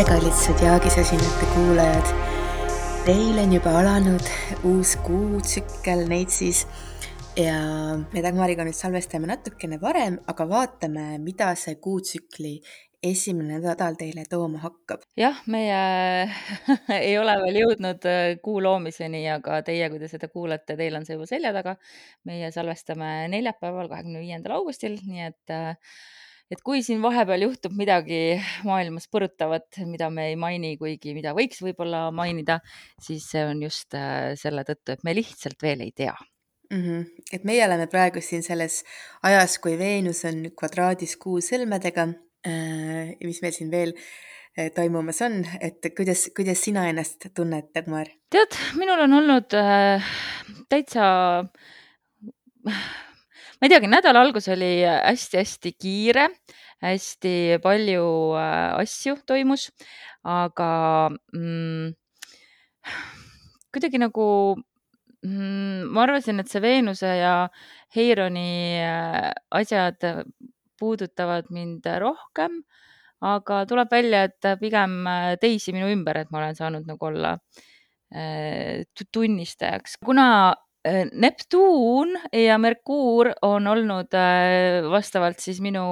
tere, kallid Zodiaagi-sõsinate kuulajad. Teil on juba alanud uus kuutsükkel Neitsis ja me Dagmariga nüüd salvestame natukene varem, aga vaatame, mida see kuutsükli esimene nädal teile tooma hakkab. jah, meie ei ole veel jõudnud äh, kuu loomiseni, aga teie, kui te seda kuulate, teil on see juba selja taga. meie salvestame neljapäeval, kahekümne viiendal augustil, nii et äh, et kui siin vahepeal juhtub midagi maailmas põrutavat, mida me ei maini, kuigi mida võiks võib-olla mainida, siis see on just äh, selle tõttu, et me lihtsalt veel ei tea mm. -hmm. et meie oleme praegu siin selles ajas, kui Veenus on kvadraadis kuu sõlmedega äh,. mis meil siin veel äh, toimumas on, et kuidas, kuidas sina ennast tunned, Dagmar? tead, minul on olnud äh, täitsa ma ei teagi, nädala algus oli hästi-hästi kiire, hästi palju äh, asju toimus, aga mm, kuidagi nagu mm, ma arvasin, et see Veenuse ja Heironi äh, asjad puudutavad mind rohkem, aga tuleb välja, et pigem teisi minu ümber, et ma olen saanud nagu olla äh, tunnistajaks, kuna Äh, Neptuun ja Merkuur on olnud äh, vastavalt siis minu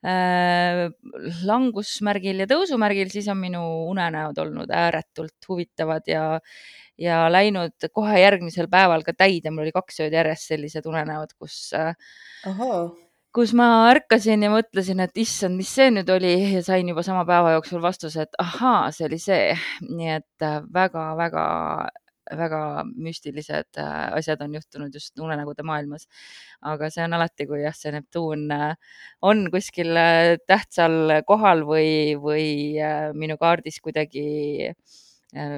äh, langusmärgil ja tõusumärgil, siis on minu unenäod olnud ääretult huvitavad ja, ja läinud kohe järgmisel päeval ka täide. mul oli kaks ööd järjest sellised unenäod, kus, kus ma ärkasin ja mõtlesin, et issand, mis see nüüd oli ja sain juba sama päeva jooksul vastuse, et ahaa, see oli see. nii et väga-väga väga müstilised äh, asjad on juhtunud just unenägude maailmas. aga see on alati, kui jah, see Neptuun äh, on kuskil äh, tähtsal kohal või, või minu kaardis kuidagi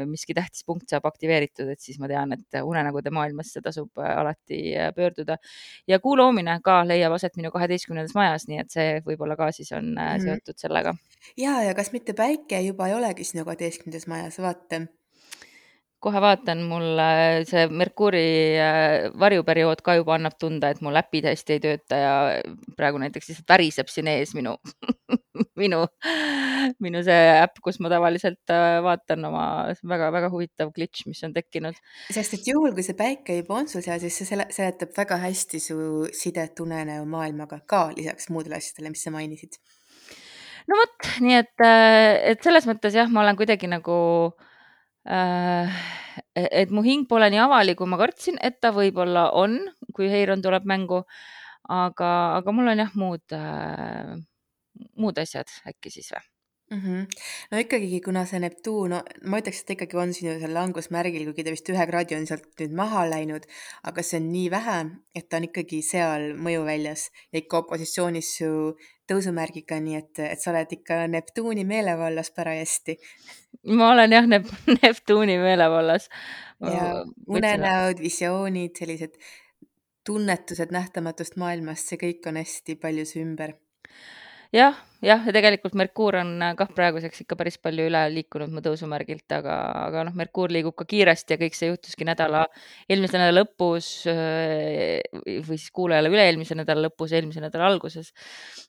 miski tähtis punkt saab aktiveeritud, et siis ma tean, et unenägude maailmasse tasub alati pöörduda. ja kuu loomine ka leiab aset minu kaheteistkümnendas majas, nii et see võib-olla ka siis on mm -hmm. seotud sellega. ja, ja kas mitte päike juba ei olegi sinu kaheteistkümnendas majas, vaata kohe vaatan, mul see Merkuuri äh, varjuperiood ka juba annab tunda, et mu äpid hästi ei tööta ja praegu näiteks lihtsalt väriseb siin ees minu minu, minu see äpp, kus ma tavaliselt äh, vaatan oma väga-väga huvitav glitch, mis on tekkinud. sest et juhul, kui see päike juba on sul seal, siis see sele, seletab väga hästi su sidet unenäo maailmaga ka lisaks muudele asjadele, mis sa mainisid. no vot, nii et, äh, et selles mõttes jah, ma olen kuidagi nagu äh, Äh, et mu hing pole nii avalik, kui ma kartsin, et ta võib-olla on, kui Heiron tuleb mängu. aga, aga mul on jah, muud, äh, muud asjad äkki siis või? -hmm. no ikkagi, kuna see Neptuun no,, ma ütleks, et ikkagi on sinu seal langusmärgil, kuigi ta vist ühe kraadi on sealt nüüd maha läinud, aga see on nii vähe, et ta on ikkagi seal mõjuväljas ja ikka opositsioonis su tõusumärgiga, nii et, et sa oled ikka Neptuuni meelevallas parajasti ma olen jah Nep Neptuuni meelevallas. ja unenäod, visioonid, sellised tunnetused nähtamatust maailmast, see kõik on hästi palju su ümber jah, jah, ja tegelikult Merkuur on äh, kah praeguseks ikka päris palju üle liikunud mu tõusumärgilt, aga, aga noh, Merkuur liigub ka kiiresti ja kõik see juhtuski nädala, eelmise nädala lõpus äh, või siis kuulajale üle-eelmise nädala lõpus, eelmise nädala alguses.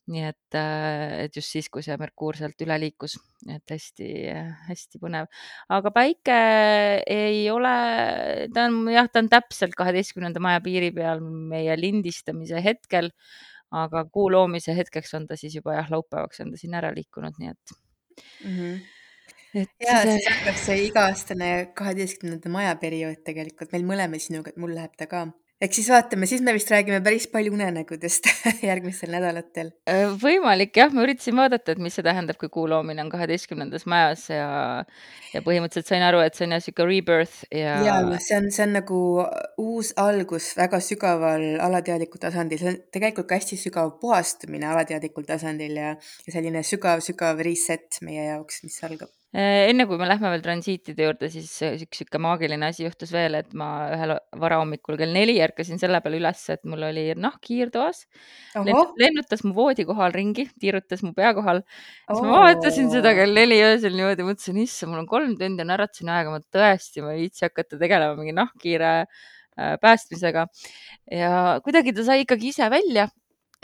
nii et, äh, et just siis, kui see Merkuur sealt üle liikus, et hästi-hästi põnev, aga päike ei ole, ta on jah, ta on täpselt kaheteistkümnenda maja piiri peal meie lindistamise hetkel aga kuu loomise hetkeks on ta siis juba jah, laupäevaks on ta sinna ära liikunud, nii et mm. -hmm. et ja see... siis hakkab see iga-aastane kaheteistkümnenda maja periood tegelikult meil mõlemal sinuga, et mul läheb ta ka eks siis vaatame, siis me vist räägime päris palju unenägudest järgmistel nädalatel. Võimalik jah, ma üritasin vaadata, et mis see tähendab, kui kuu loomine on kaheteistkümnendas majas ja, ja põhimõtteliselt sain aru, et see on jah sihuke rebirth ja. ja see on, see on nagu uus algus väga sügaval alateadlikul tasandil, see on tegelikult ka hästi sügav puhastumine alateadlikul tasandil ja, ja selline sügav-sügav reset meie jaoks, mis algab enne kui me lähme veel transiitide juurde, siis üks sihuke maagiline asi juhtus veel, et ma ühel varahommikul kell neli ärkasin selle peale üles, et mul oli nahk kiirtoas. lennutas mu voodi kohal ringi, tiirutas mu pea kohal. siis ma vaatasin seda kell neli öösel niimoodi, mõtlesin, issand, mul on kolm tundi on äratuseni aega, ma tõesti, ma ei viitsi hakata tegelema mingi nahkhiire äh, päästmisega. ja kuidagi ta sai ikkagi ise välja.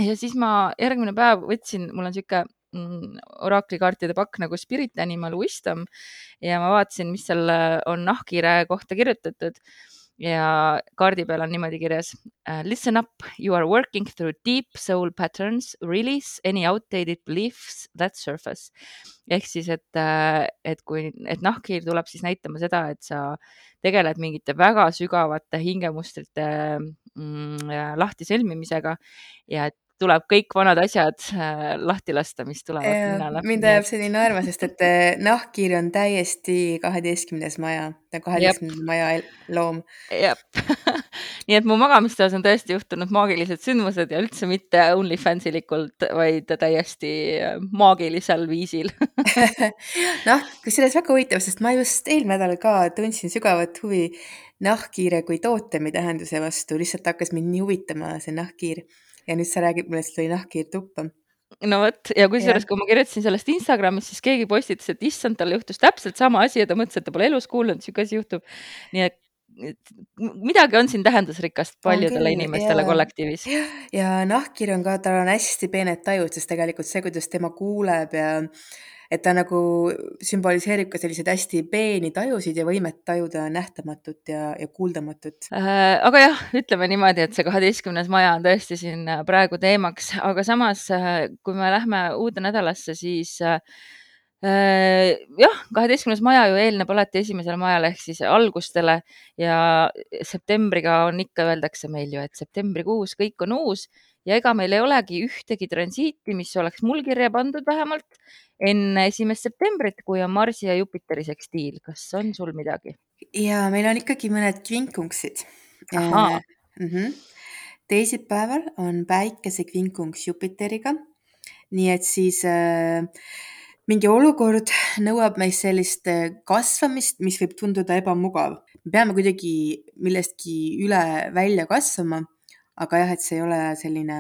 ja siis ma järgmine päev võtsin, mul on sihuke mm, oraklikaartide pakk nagu Spirit Animal Wisdom ja ma vaatasin, mis seal äh, on nahkhiire kohta kirjutatud ja kaardi peal on niimoodi kirjas uh,. Listen up, you are working through deep soul patterns, release any outdated beliefs that surface. ehk siis, et, äh, et kui, et nahkhiir tuleb siis näitama seda, et sa tegeled mingite väga sügavate hingemustrite mm, lahtisõlmimisega ja et tuleb kõik vanad asjad äh, lahti lasta, mis tulevad pinnale. mind ajab see nii naerma, sest et äh, nahkhiir on täiesti kaheteistkümnes maja, ta on kaheteistkümnenda maja loom. jah nii et mu magamistoas on tõesti juhtunud maagilised sündmused ja üldse mitte OnlyFansi likult, vaid täiesti äh, maagilisel viisil. Noh, kusjuures väga huvitav, sest ma just eelmine nädal ka tundsin sügavat huvi nahkhiire kui tootemi tähenduse vastu, lihtsalt hakkas mind nii huvitama see nahkhiir ja nüüd sa räägid mulle, et sul oli nahkhiir tuppa. no vot ja kusjuures, kui ma kirjutasin sellest Instagramis, siis keegi postitas, et issand, talle juhtus täpselt sama asi ja ta mõtles, et ta pole elus kuulnud, sihuke asi juhtub. nii et midagi on siin tähendusrikast paljudele inimestele ja, kollektiivis. ja nahkhiir on ka, tal on hästi peened tajud, sest tegelikult see, kuidas tema kuuleb ja et ta nagu sümboliseerib ka selliseid hästi peeni tajusid ja võimet tajuda nähtamatut ja, ja kuuldamatut äh,. aga jah, ütleme niimoodi, et see kaheteistkümnes maja on tõesti siin äh, praegu teemaks, aga samas, äh, kui me lähme uude nädalasse, siis äh, äh, jah, kaheteistkümnes maja ju eelneb alati esimesele majale ehk siis algustele ja septembriga on ikka, öeldakse meil ju, et septembrikuus kõik on uus ja ega meil ei olegi ühtegi transiiti, mis oleks mul kirja pandud vähemalt enne esimest septembrit, kui on Marsi ja Jupiteri sekstiil. kas on sul midagi? ja meil on ikkagi mõned kvinkungsid. Mm -hmm. teisipäeval on päikese kvinkungs Jupiteriga. nii et siis äh, mingi olukord nõuab meist sellist äh, kasvamist, mis võib tunduda ebamugav. me peame kuidagi millestki üle välja kasvama aga jah, et see ei ole selline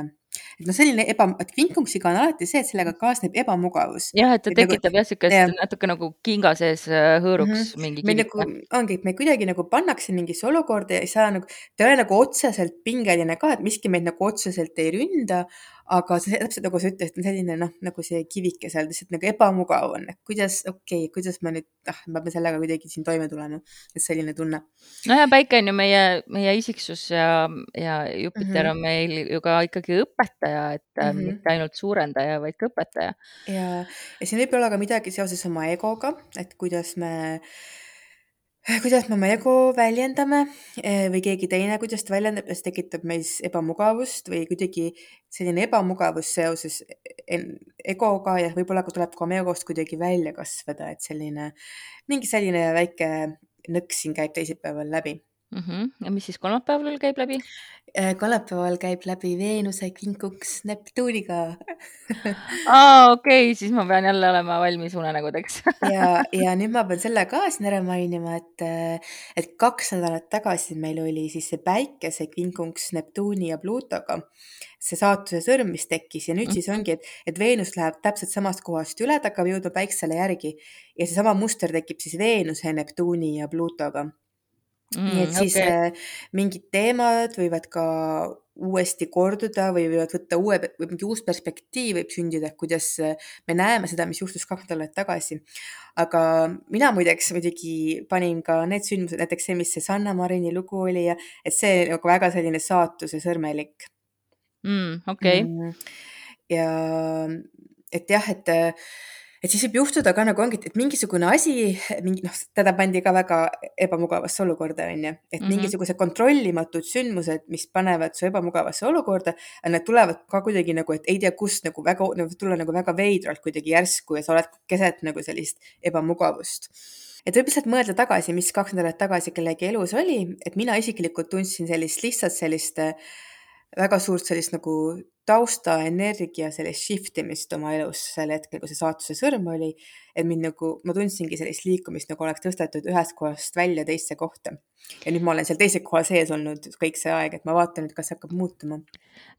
et noh, selline eba, et kvinkungsiga on alati see, et sellega kaasneb ebamugavus. jah, et ta nagu tekitab jah, niisugust natuke nagu kinga sees äh, hõõruks mm -hmm. mingi meil nagu ongi, et me kuidagi nagu pannakse mingisse olukorda ja ei saa nagu, ta ei ole nagu otseselt pingeline ka, et miski meid nagu otseselt ei ründa, aga see täpselt nagu sa ütlesid, on selline noh, nagu see kivike seal lihtsalt nagu ebamugav on, et kuidas, okei okay,, kuidas ma nüüd, ah, ma pean sellega kuidagi siin toime tulema, et selline tunne. no ja päike on ju meie, meie isiksus ja, ja Jupiter mm -hmm. on meil ju ka ikkagi õpetaja, et mm -hmm. mitte ainult suurendaja, vaid ka õpetaja. ja, ja siin võib olla ka midagi seoses oma egoga, et kuidas me äh, kuidas me oma ego väljendame? Eh, või keegi teine, kuidas ta väljendab ja see tekitab meis ebamugavust või kuidagi selline ebamugavus seoses egoga ja võib-olla ka tuleb ka oma egost kuidagi välja kasvada, et selline, mingi selline väike nõks siin käib teisipäeval läbi -hmm. ja mis siis kolmapäeval käib läbi? Äh, kolmapäeval käib läbi Veenuse kinkuks Neptuuniga aa, okei okay,, siis ma pean jälle olema valmis unenägudeks. Ja, ja nüüd ma pean selle ka siin ära mainima, et, et kaks nädalat tagasi meil oli siis see päikese kinkuks Neptuuni ja Pluutoga, see saatuse sõrm, mis tekkis. Ja nüüd mm. siis ongi, et, et Veenus läheb täpselt samast kohast üle, ta hakkab jõudma päiksele järgi. Ja seesama muster tekib siis Veenuse, Neptuuni ja Pluutoga Mm, nii et siis okay. äh, mingid teemad võivad ka uuesti korduda või võivad võtta uue või mingi uus perspektiiv võib sündida, kuidas me näeme seda, mis juhtus kaks nädalat tagasi. aga mina muideks muidugi panin ka need sündmused, näiteks see, mis see Sanna Marini lugu oli ja et see nagu väga selline saatuse sõrmelik mm,. okei okay. mm,. ja et jah, et et siis võib juhtuda ka nagu ongi, et mingisugune asi, mingi noh, teda pandi ka väga ebamugavasse olukorda, onju, et mm -hmm. mingisugused kontrollimatud sündmused, mis panevad su ebamugavasse olukorda, need tulevad ka kuidagi nagu, et ei tea kust nagu väga, nagu tulla nagu väga veidralt kuidagi järsku ja sa oled keset nagu sellist ebamugavust et võib lihtsalt mõelda tagasi, mis kaks nädalat tagasi kellegi elus oli, et mina isiklikult tundsin sellist lihtsalt sellist äh, väga suurt sellist nagu taustaenergia sellist shift imist oma elus sel hetkel, kui see saatuse sõrm oli. et mind nagu, ma tundsingi sellist liikumist, nagu oleks tõstetud ühest kohast välja teise kohta. ja nüüd ma olen seal teise koha sees olnud kõik see aeg, et ma vaatan nüüd, kas hakkab muutuma.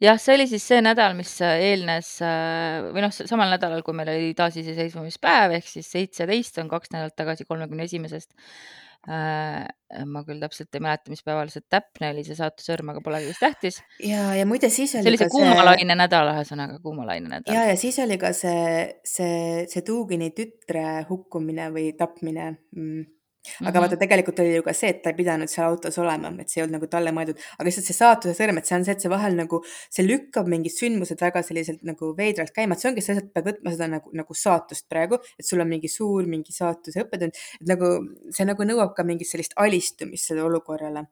jah, see oli siis see nädal, mis eelnes või noh, samal nädalal, kui meil oli taasiseseisvumispäev ehk siis seitseteist on kaks nädalat tagasi, kolmekümne esimesest Äh, ma küll täpselt ei mäleta, mis päeval see täpne oli, see saatusõrm, aga polegi vist tähtis. ja, ja muide siis see oli oli see ka kuuma laine nädal, ühesõnaga kuuma laine nädal. ja, ja siis oli ka see, see, see Dugini tütre hukkumine või tapmine mm aga mm -hmm. vaata, tegelikult oli ju ka see, et ta ei pidanud seal autos olema, et see ei olnud nagu talle mõeldud, aga lihtsalt see saatuse sõrm, et see on see, et see vahel nagu, see lükkab mingid sündmused väga selliselt nagu veidralt käima, et see ongi see, et pead võtma seda nagu, nagu saatust praegu, et sul on mingi suur mingi saatuse õppetund, et nagu see nagu nõuab ka mingit sellist alistumist sellele olukorrale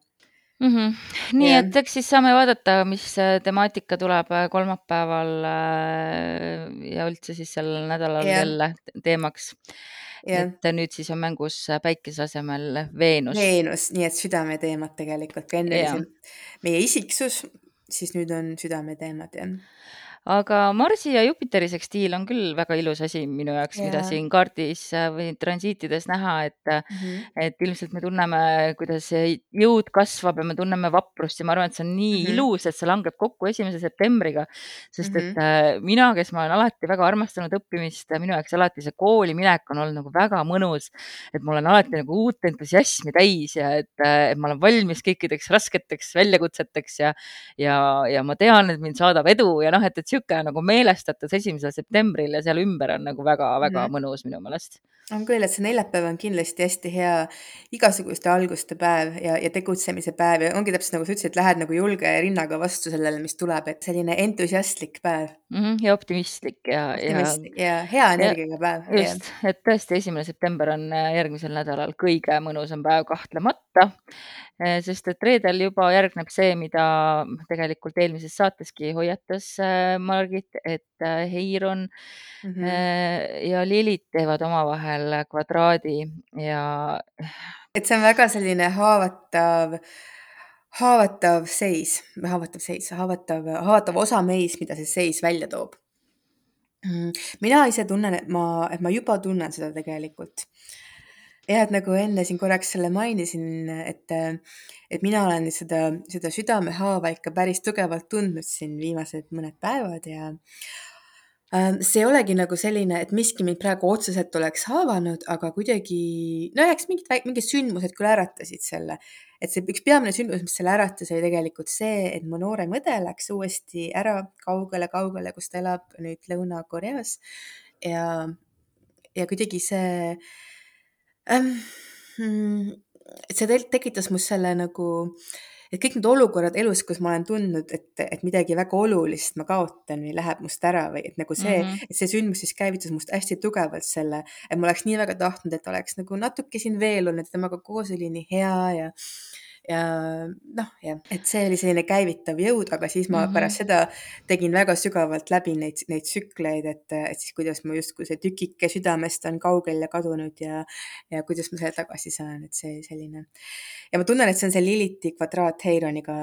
mm. -hmm. nii yeah. et eks siis saame vaadata, mis temaatika tuleb äh, kolmapäeval äh, ja üldse siis sellel nädalal jälle teemaks et nüüd siis on mängus äh, päikese asemel Veenus. Veenus, nii et südameteemad tegelikult, enne oli see meie isiksus, siis nüüd on südameteemad jah aga Marsi ja Jupiteri sekstiil on küll väga ilus asi minu jaoks, mida siin kaardis äh, või transiitides näha, et mm, -hmm. et ilmselt me tunneme, kuidas jõud kasvab ja me tunneme vaprust ja ma arvan, et see on nii mm -hmm. ilus, et see langeb kokku esimese septembriga. sest mm -hmm. et mina, kes ma olen alati väga armastanud õppimist, minu jaoks alati see kooli minek on olnud nagu väga mõnus. et ma olen alati nagu uut entusiasmi täis ja et, et ma olen valmis kõikideks rasketeks väljakutseteks ja, ja, ja ma tean, et mind saadab edu ja noh, et, et niisugune nagu meelestatus esimesel septembril ja seal ümber on nagu väga-väga mm mõnus minu meelest. on küll, et see neljapäev on kindlasti hästi hea igasuguste alguste päev ja, ja tegutsemise päev ja ongi täpselt nagu sa ütlesid, lähed nagu julge rinnaga vastu sellele, mis tuleb, et selline entusiastlik päev mm. -hmm, ja optimistlik ja, ja, ja hea energiaga päev. just, et tõesti, esimene september on äh, järgmisel nädalal kõige mõnusam päev kahtlemata Eh, sest et reedel juba järgneb see, mida tegelikult eelmises saateski hoiatas eh, Margit, et eh, Heiron mm -hmm. ja Lilith teevad omavahel kvadraadi ja. et see on väga selline haavatav, haavatav seis, haavatav seis, haavatav, haavatav osa meis, mida see seis välja toob. Mm, mina ise tunnen, et ma, et ma juba tunnen seda tegelikult jah, et nagu enne siin korraks selle mainisin, et, et mina olen seda, seda südamehaava ikka päris tugevalt tundnud siin viimased mõned päevad ja äh, see ei olegi nagu selline, et miski mind praegu otseselt oleks haavanud, aga kuidagi, no eks mingid, mingid sündmused küll äratasid selle. et see üks peamine sündmus, mis selle äratas, oli tegelikult see, et mu noorem õde läks uuesti ära kaugele-kaugele, kus ta elab nüüd Lõuna-Koreas ja, ja kuidagi see ähm,. et see tegelikult tekitas must selle nagu, et kõik need olukorrad elus, kus ma olen tundnud, et, et midagi väga olulist ma kaotan või läheb must ära või et nagu see mm, -hmm. et see sündmus siis käivitas must hästi tugevalt selle, et ma oleks nii väga tahtnud, et oleks nagu natuke siin veel olnud, temaga koos oli nii hea ja ja noh, jah, et see oli selline käivitav jõud, aga siis ma mm -hmm. pärast seda tegin väga sügavalt läbi neid, neid tsükleid, et, et siis kuidas ma justkui see tükike südamest on kaugel ja kadunud ja, ja kuidas ma selle tagasi saan, et see selline. ja ma tunnen, et see on see Liliti kvadraat Heironiga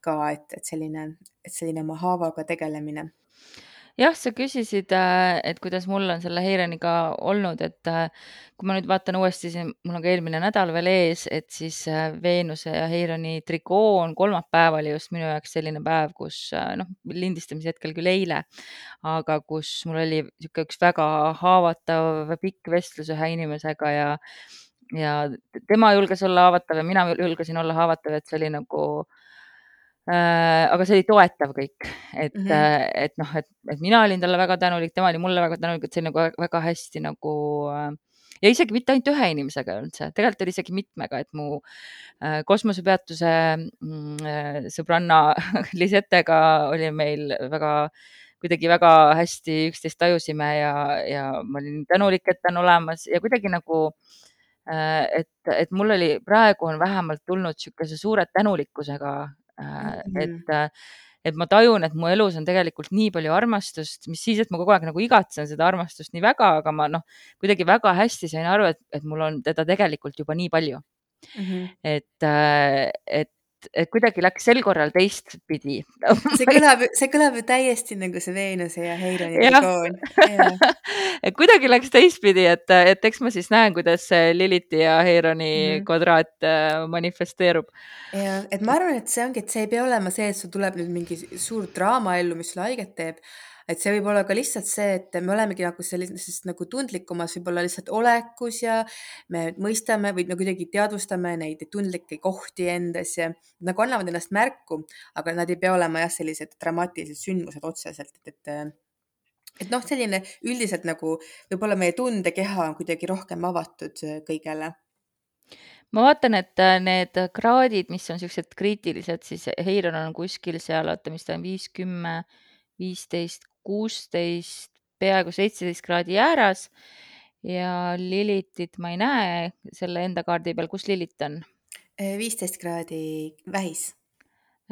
ka, et, et selline, et selline oma haavaga tegelemine jah, sa küsisid, äh, et kuidas mul on selle Heironiga olnud, et äh, kui ma nüüd vaatan uuesti siin, mul on ka eelmine nädal veel ees, et siis äh, Veenuse ja Heironi trikoo on kolmapäev oli just minu jaoks selline päev, kus noh, lindistamise hetkel küll eile, aga kus mul oli niisugune üks väga haavatav pikk vestlus ühe inimesega ja ja tema julges olla haavatav ja mina julgesin olla haavatav, et see oli nagu Äh, aga see oli toetav kõik, et mm, -hmm. et noh, et, et mina olin talle väga tänulik, tema oli mulle väga tänulik, et see nagu väga hästi nagu äh, ja isegi mitte ainult ühe inimesega üldse, tegelikult oli isegi mitmega, et mu äh, kosmosepeatuse äh, sõbranna Lisetega oli meil väga kuidagi väga hästi üksteist tajusime ja, ja ma olin tänulik, et ta on olemas ja kuidagi nagu äh, et, et mul oli, praegu on vähemalt tulnud niisuguse suure tänulikkusega mm. -hmm. et, äh, et ma tajun, et mu elus on tegelikult nii palju armastust, mis siis, et ma kogu aeg nagu igatsen seda armastust nii väga, aga ma noh, kuidagi väga hästi sain aru, et, et mul on teda tegelikult juba nii palju mm. -hmm. et, äh, et et kuidagi läks sel korral teistpidi. See kõlab, see kõlab ju täiesti nagu see Veenuse ja Heironi et kuidagi läks teistpidi, et, et eks ma siis näen, kuidas Liliti ja Heironi mm kvadraat äh, manifesteerub. ja, et ma arvan, et see ongi, et see ei pea olema see, et sul tuleb nüüd mingi suur draama ellu, mis sulle haiget teeb et see võib olla ka lihtsalt see, et me olemegi nagu sellises nagu tundlikumas võib-olla lihtsalt olekus ja me mõistame või me kuidagi teadvustame neid tundlikke kohti endas ja nagu annavad ennast märku, aga nad ei pea olema jah, sellised dramaatilised sündmused otseselt, et, et et noh, selline üldiselt nagu võib-olla meie tundekeha on kuidagi rohkem avatud kõigele. Ma vaatan, et äh, need kraadid, mis on siuksed kriitilised, siis Heiron on kuskil seal, oota, mis ta on, viis, kümme, viisteist, kuusteist, peaaegu seitseteist kraadi ääras. ja Lilitit ma ei näe selle enda kaardi peal, kus Lilit on? viisteist kraadi vähis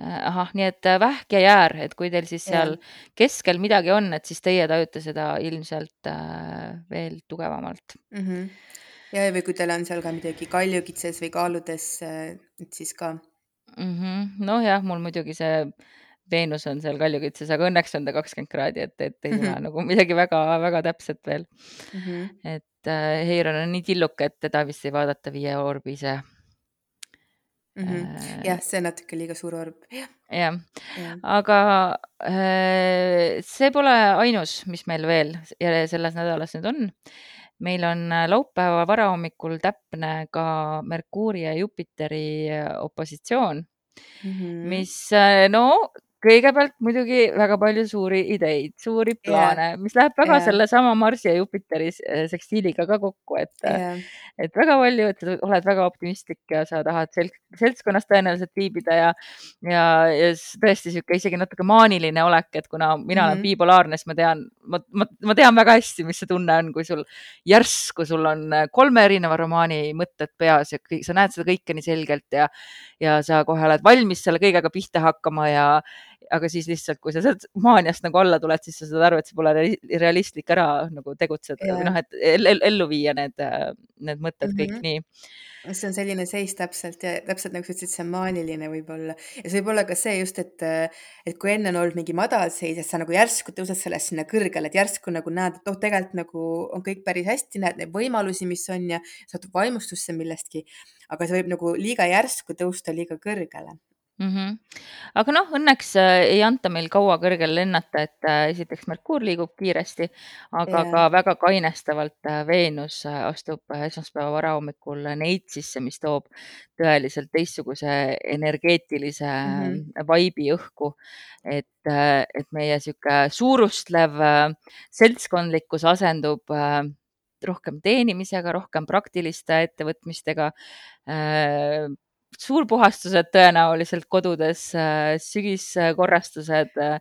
äh, ahah, nii et äh, vähk ja jäär, et kui teil siis seal ja. keskel midagi on, et siis teie tajute seda ilmselt veel tugevamalt mm. -hmm ja, või kui teil on seal ka midagi kaljukitses või kaaludes, et siis ka mm. -hmm. noh, jah, mul muidugi see Veenus on seal kaljukitses, aga õnneks on ta kakskümmend kraadi, et, et ei tule mm -hmm. nagu midagi väga-väga täpset veel mm. -hmm. et äh, Heiron on nii tilluke, et teda vist ei vaadata viie orbi ise mm. -hmm. jah, see on natuke liiga suur orb. jah ja., aga äh, see pole ainus, mis meil veel selles nädalas nüüd on meil on äh, laupäeva varahommikul täpne ka Merkuuri ja Jupiteri äh, opositsioon mm, -hmm. mis äh, no kõigepealt muidugi väga palju suuri ideid, suuri plaane yeah., mis läheb väga yeah. sellesama Marsi ja Jupiteri eh, sekstiiliga ka kokku, et yeah., et väga palju, et sa oled väga optimistlik ja sa tahad selts, seltskonnas tõenäoliselt viibida ja, ja, ja tõesti sihuke isegi natuke maaniline olek, et kuna mina olen mhm. bipolaarne, siis ma tean, ma, ma, ma tean väga hästi, mis see tunne on, kui sul järsku sul on kolme erineva romaani mõtted peas ja kõik, sa näed seda kõike nii selgelt ja, ja sa kohe oled valmis selle kõigega pihta hakkama ja aga siis lihtsalt, kui sa sealt maaniast nagu alla tuled, siis sa saad aru, et see pole realistlik ära nagu tegutseda yeah. või noh, et ellu viia need, need mõtted mm -hmm. kõik nii see on selline seis täpselt ja täpselt nagu sa ütlesid, see on maaniline võib-olla ja see võib olla ka see just, et, et kui enne on olnud mingi madalseis, et sa nagu järsku tõused sellest sinna kõrgele, et järsku nagu näed, et oh, tegelikult nagu on kõik päris hästi, näed neid võimalusi, mis on ja satud vaimustusse millestki. aga see võib nagu liiga järsku tõusta liiga kõrgele mm. -hmm. aga noh, õnneks äh, ei anta meil kaua kõrgel lennata, et äh, esiteks Merkuur liigub kiiresti, aga yeah. ka väga kainestavalt äh, Veenus astub esmaspäeva varahommikul Neitsisse, mis toob tõeliselt teistsuguse energeetilise mm -hmm. vaibi õhku. et, et meie sihuke suurustlev seltskondlikkus asendub rohkem teenimisega, rohkem praktiliste ettevõtmistega suurpuhastused tõenäoliselt kodudes, äh, sügiskorrastused, äh,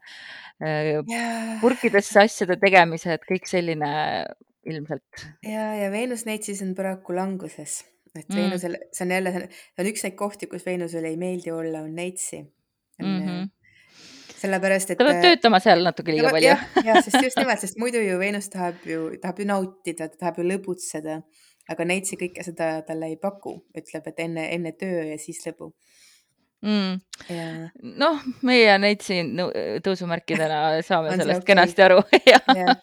purkidesse asjade tegemised, kõik selline ilmselt. ja, ja Veenus Neitsis on paraku languses, et mm. Veenusel, see on jälle, see on üks neid kohti, kus Veenusele ei meeldi olla, on Neitsi. Mm -hmm sellepärast, et. ta peab töötama seal natuke liiga palju. jah, jah, sest just nimelt, sest muidu ju Veenus tahab ju, tahab ju nautida, ta tahab ju lõbutseda aga Neitsi kõike seda talle ei paku, ütleb, et enne, enne töö ja siis lõbu mm.. Ja... noh, meie Neitsi tõusumärkidena saame sellest okay. kenasti aru ja. ja.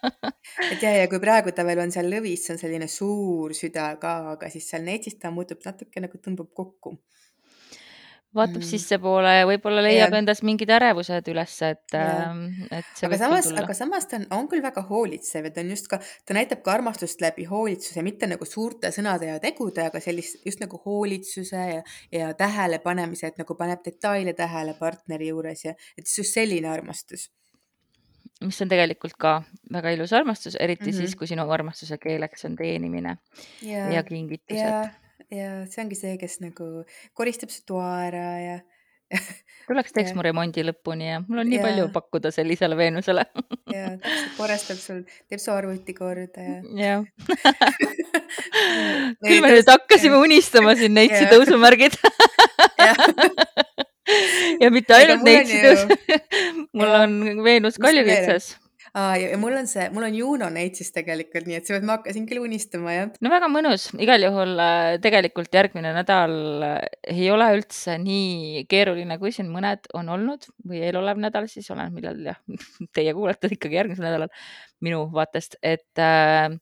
et ja, ja kui praegu ta veel on seal lõvis, see on selline suur süda ka, aga siis seal Neitsis ta muutub natuke nagu tõmbab kokku vaatab mm. sissepoole ja võib-olla leiab yeah. endas mingid ärevused üles, et yeah., ähm, et see aga samas, aga samas ta on, on küll väga hoolitsev ja ta on just ka, ta näitab ka armastust läbi hoolitsuse, mitte nagu suurte sõnade ja tegude, aga sellist just nagu hoolitsuse ja, ja tähelepanemise, et nagu paneb detaile tähele partneri juures ja et just selline armastus mis on tegelikult ka väga ilus armastus, eriti mm -hmm. siis, kui sinu armastuse keeleks on teenimine ja, ja kingitused ja see ongi see, kes nagu koristab su toa ära ja tuleks teeks mu remondi lõpuni ja mul on nii ja. palju pakkuda sellisele Veenusele. Ja täpselt, korrastab sul, teeb su arvuti korda ja. jah küll me nüüd hakkasime unistama siin neitsi tõusumärgid ja mitte ainult neitsi tõus, mul on Veenus kaljukitsas Aa, ja, mul on see, mul on Juno Neitsis tegelikult, nii et seepärast ma hakkasin küll unistama, jah. no väga mõnus, igal juhul äh, tegelikult järgmine nädal äh, ei ole üldse nii keeruline, kui siin mõned on olnud või eelolev nädal siis, oleneb millal jah, teie kuulete ikkagi järgmisel nädalal minu vaatest, et äh,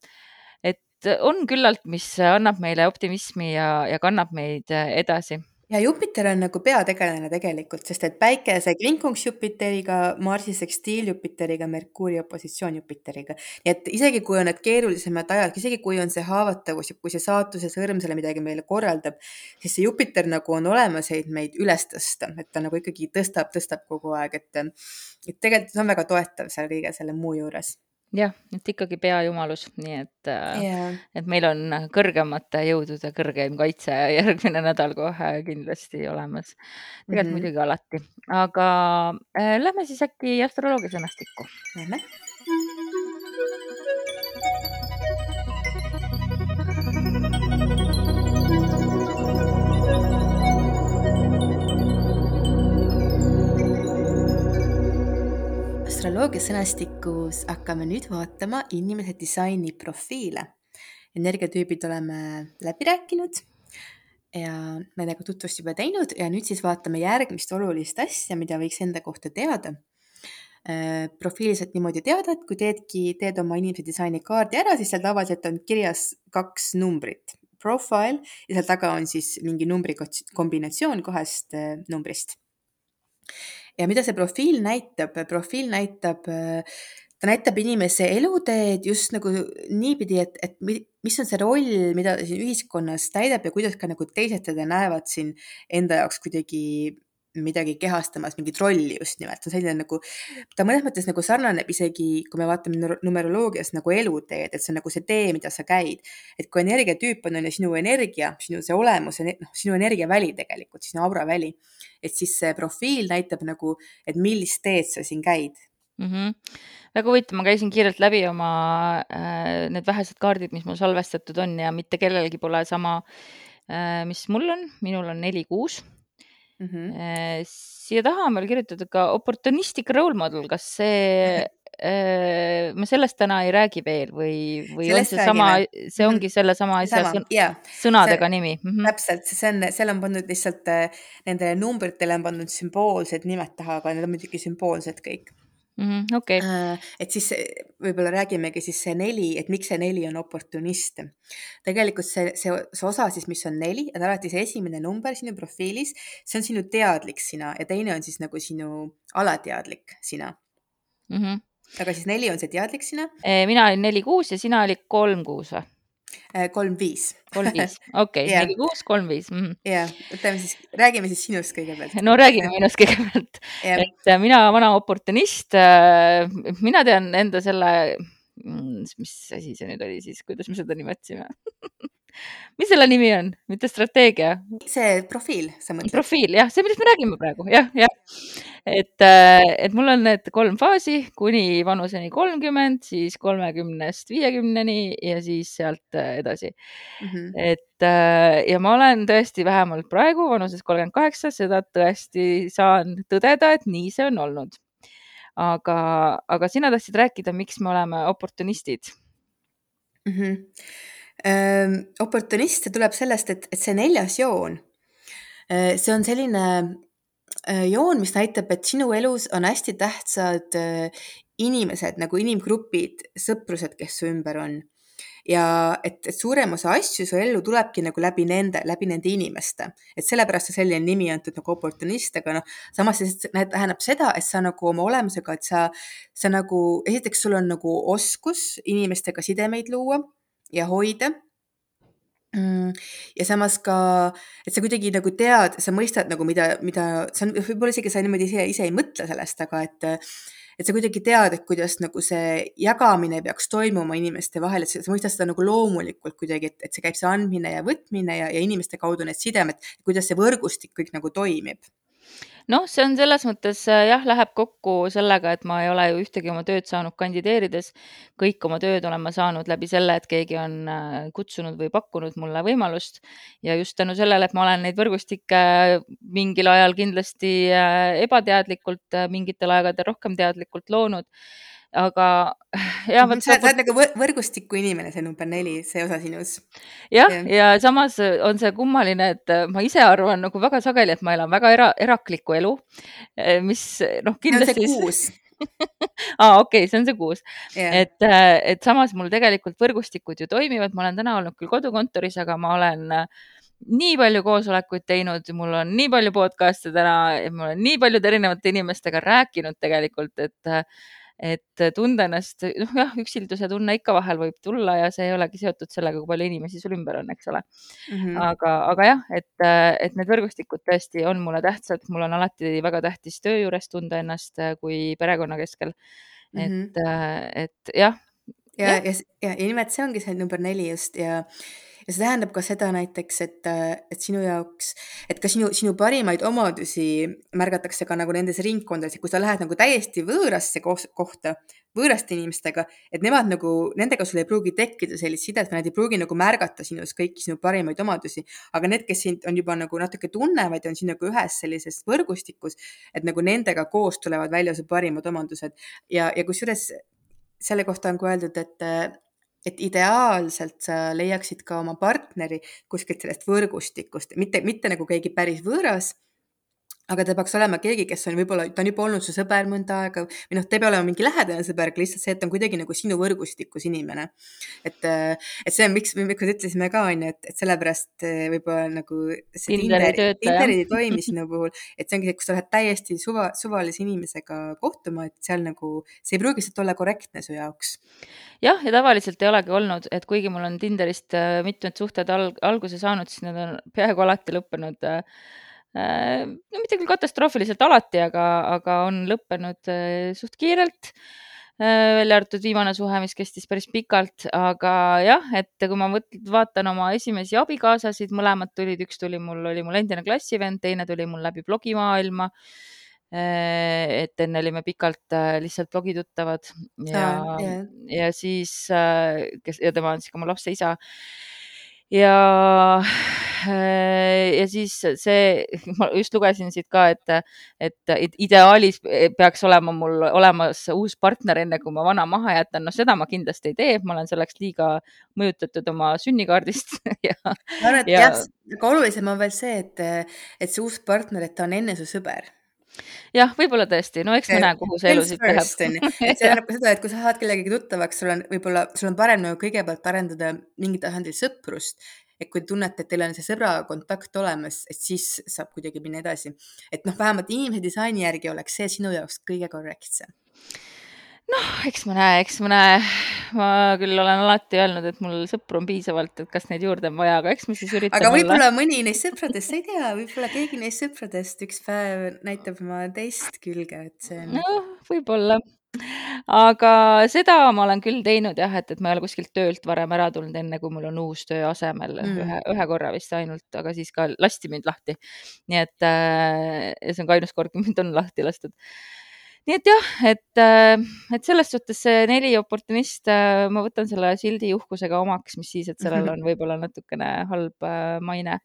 on küllalt, mis annab meile optimismi ja, ja kannab meid edasi ja Jupiter on nagu peategelane tegelikult, sest et Päike seeg vinkunks Jupiteriga, Marsi sekstiil Jupiteriga, Merkuuri opositsioon Jupiteriga. nii et isegi kui on need keerulisemad ajad, isegi kui on see haavatavus ja kui see saatuse sõrm selle midagi meile korraldab, siis see Jupiter nagu on olemas, et meid üles tõsta, et ta nagu ikkagi tõstab, tõstab kogu aeg, et, et tegelikult see on väga toetav seal kõige selle muu juures jah, et ikkagi peajumalus, nii et yeah., et meil on kõrgemate jõudude kõrgeim kaitse järgmine nädal kohe kindlasti olemas. tegelikult mm -hmm. muidugi alati, aga äh, lähme siis äkki astroloogia sõnastikku. Lähme astroloogia sõnastikus hakkame nüüd vaatama inimese disaini profiile. energiatüübid oleme läbi rääkinud ja nendega tutvust juba teinud ja nüüd siis vaatame järgmist olulist asja, mida võiks enda kohta teada. Äh, profiililiselt niimoodi teada, et kui teedki, teed oma inimese disaini kaardi ära, siis seal tavaliselt on kirjas kaks numbrit, profile ja seal taga on siis mingi numbri kombinatsioon kahest äh, numbrist ja mida see profiil näitab, profiil näitab, ta näitab inimese eluteed just nagu niipidi, et, et mis on see roll, mida ta siin ühiskonnas täidab ja kuidas ka nagu teised teda näevad siin enda jaoks kuidagi midagi kehastamas, mingit rolli just nimelt, see on selline nagu, ta mõnes mõttes nagu sarnaneb isegi, kui me vaatame numeroloogias nagu eluteed, et see on nagu see tee, mida sa käid. et kui energiatüüp on, on ju sinu energia, sinu see olemus, noh, sinu energiaväli tegelikult, sinu auraväli et siis see profiil näitab nagu, et millist teed sa siin käid mm. -hmm. väga huvitav, ma käisin kiirelt läbi oma äh, need vähesed kaardid, mis mul salvestatud on ja mitte kellelgi pole sama äh,, mis mul on, minul on neli kuus Äh, siia taha on veel kirjutatud ka opportunistic role model, kas see Äh, me sellest täna ei räägi veel või, või sellest on see sama, see ongi mhm. sellesama asja sama, yeah. sõnadega see, nimi mm? -hmm. täpselt, see on, seal on pandud lihtsalt äh, nendele numbritele on pandud sümboolsed nimed taha, aga need on muidugi sümboolsed kõik mm. -hmm, okay. Äh, et siis võib-olla räägimegi siis see neli, et miks see neli on oportunist. tegelikult see, see, see osa siis, mis on neli, on alati see esimene number sinu profiilis, see on sinu teadlik sina ja teine on siis nagu sinu alateadlik sina mm. -hmm aga siis neli on see teadlik sina? mina olin neli kuus ja sina olid kolm kuus või? Kolm viis. kolm viis, okei, neli kuus, kolm viis. Mhm. ja, võtame siis, räägime siis sinust kõigepealt. no räägime minust kõigepealt. et äh, mina, vana oportunist, äh, mina tean enda selle, mis asi see nüüd oli siis, kuidas me seda nimetasime mis selle nimi on, mitte strateegia? see profiil, sa mõtled? profiil jah, see, millest me räägime praegu jah, jah. et, äh, et mul on need kolm faasi kuni vanuseni kolmkümmend, siis kolmekümnest viiekümneni ja siis sealt äh, edasi mm. -hmm. et äh, ja ma olen tõesti vähemalt praegu vanuses kolmkümmend kaheksa, seda tõesti saan tõdeda, et nii see on olnud. Aga, aga sina tahtsid rääkida, miks me oleme oportunistid mm? -hmm oportunist, see tuleb sellest, et, et see neljas joon, see on selline joon, mis näitab, et sinu elus on hästi tähtsad inimesed nagu inimgrupid, sõprused, kes su ümber on. Ja et, et suurem osa asju su ellu tulebki nagu läbi nende, läbi nende inimeste, et sellepärast on selline nimi antud nagu oportunist, aga noh, samas see tähendab seda, et sa nagu oma olemusega, et sa, sa nagu, esiteks sul on nagu oskus inimestega sidemeid luua ja hoida. Mm, ja samas ka, et sa kuidagi nagu tead, sa mõistad nagu mida, mida sa võib-olla isegi sa niimoodi ise, ise ei mõtle sellest, aga et, et sa kuidagi tead, et kuidas nagu see jagamine peaks toimuma inimeste vahel, et sa, mõistad seda nagu loomulikult kuidagi, et, et see käib see andmine ja võtmine ja, ja inimeste kaudu need sidemed, kuidas see võrgustik kõik nagu toimib noh, see on selles mõttes äh, jah, läheb kokku sellega, et ma ei ole ju ühtegi oma tööd saanud kandideerides. kõik oma tööd olen ma saanud läbi selle, et keegi on äh, kutsunud või pakkunud mulle võimalust ja just tänu sellele, et ma olen neid võrgustikke mingil ajal kindlasti äh, ebateadlikult, mingitel aegadel rohkem teadlikult loonud aga ja vot sa oled nagu võrgustiku inimene, see number neli, see osa sinus. jah, ja, samas on see kummaline, et ma ise arvan nagu väga sageli, et ma elan väga era, eraklikku elu, eh, mis noh, kindlasti. kuus aa, okei see on see kuus yeah.. et, eh, et samas mul tegelikult võrgustikud ju toimivad, ma olen täna olnud küll kodukontoris, aga ma olen nii palju koosolekuid teinud, mul on nii palju podcast'e täna, ma olen nii paljude erinevate inimestega rääkinud tegelikult, et et tunda ennast, noh jah, üksilduse tunne ikka vahel võib tulla ja see ei olegi seotud sellega, kui palju inimesi sul ümber on, eks ole mm. -hmm. aga, aga jah, et, et need võrgustikud tõesti on mulle tähtsad, mul on alati väga tähtis töö juures tunda ennast kui perekonna keskel. et mm, -hmm. et jah. ja, ja, ja, ja, ja nimelt see ongi see number neli just ja ja see tähendab ka seda näiteks, et, et sinu jaoks, et ka sinu, sinu parimaid omadusi märgatakse ka nagu nendes ringkondades, kui sa lähed nagu täiesti võõrasse kohta, võõraste inimestega, et nemad nagu, nendega sul ei pruugi tekkida sellist sidet nad ei pruugi nagu märgata sinus kõiki sinu parimaid omadusi. aga need, kes sind on juba nagu natuke tunnevad ja on sinuga ühes sellises võrgustikus, et nagu nendega koos tulevad välja su parimad omadused ja, ja kusjuures selle kohta on ka öeldud, et et ideaalselt sa leiaksid ka oma partneri kuskilt sellest võrgustikust, mitte, mitte nagu keegi päris võõras, aga ta peaks olema keegi, kes on võib-olla, ta on juba olnud su sõber mõnda aega või noh, ta ei pea olema mingi lähedane sõber, aga lihtsalt see, et ta on kuidagi nagu sinu võrgustikus inimene. et, et see on, miks, miks me ütlesime ka onju, et, et sellepärast eh, võib-olla nagu see Tinder, Tinder ei toimi sinu puhul, et see ongi see, kus sa lähed täiesti suva, suvalise inimesega kohtuma, et seal nagu, see ei pruugi lihtsalt olla korrektne su jaoks jah, ja tavaliselt ei olegi olnud, et kuigi mul on Tinderist äh, mitmed suhted alg alguse saanud, siis need on peaaegu alati lõppenud äh, no mitte küll katastroofiliselt alati, aga, aga on lõppenud suht kiirelt. välja arvatud viimane suhe, mis kestis päris pikalt, aga jah, et kui ma võt, vaatan oma esimesi abikaasasid, mõlemad tulid, üks tuli mul, oli mul endine klassivend, teine tuli mul läbi blogimaailma Äh, et enne olime pikalt äh, lihtsalt blogituttavad ja ah,, yeah. ja siis, äh, kes ja tema on siis ka mu lapse isa. Ja, ja siis see, ma just lugesin siit ka, et, et ideaalis peaks olema mul olemas uus partner, enne kui ma vana maha jätan. noh, seda ma kindlasti ei tee, ma olen selleks liiga mõjutatud oma sünnikaardist ja, ma arvan, et ja, jah, aga olulisem on veel see, et, et see uus partner, et ta on enne su sõber jah, võib-olla tõesti, no eks me näe, kuhu see elu siit läheb. see tähendab ka seda, et kui sa saad kellegagi tuttavaks, sul on võib-olla, sul on parem nagu kõigepealt arendada mingil tasandil sõprust. et kui tunnete, et teil on see sõbra kontakt olemas, et siis saab kuidagi minna edasi. et noh, vähemalt inimese disaini järgi oleks see sinu jaoks kõige korrektsem noh, eks me näe, eks me näe. ma küll olen alati öelnud, et mul sõpru on piisavalt, et kas neid juurde on vaja, aga eks me siis üritame. aga võib-olla mõni neist sõpradest, sa ei tea, võib-olla keegi neist sõpradest üks päev näitab oma teist külge, et see on. noh, võib-olla aga seda ma olen küll teinud jah, et, et ma ei ole kuskilt töölt varem ära tulnud, enne kui mul on uus töö asemel mm. ühe, ühe korra vist ainult, aga siis ka lasti mind lahti. nii et äh, see on ka ainus kord, kui mind on lahti lastud nii et jah, et, äh, et selles suhtes see neli oportunist, äh, ma võtan selle sildi uhkusega omaks, mis siis, et sellel on võib-olla natukene halb äh, maine.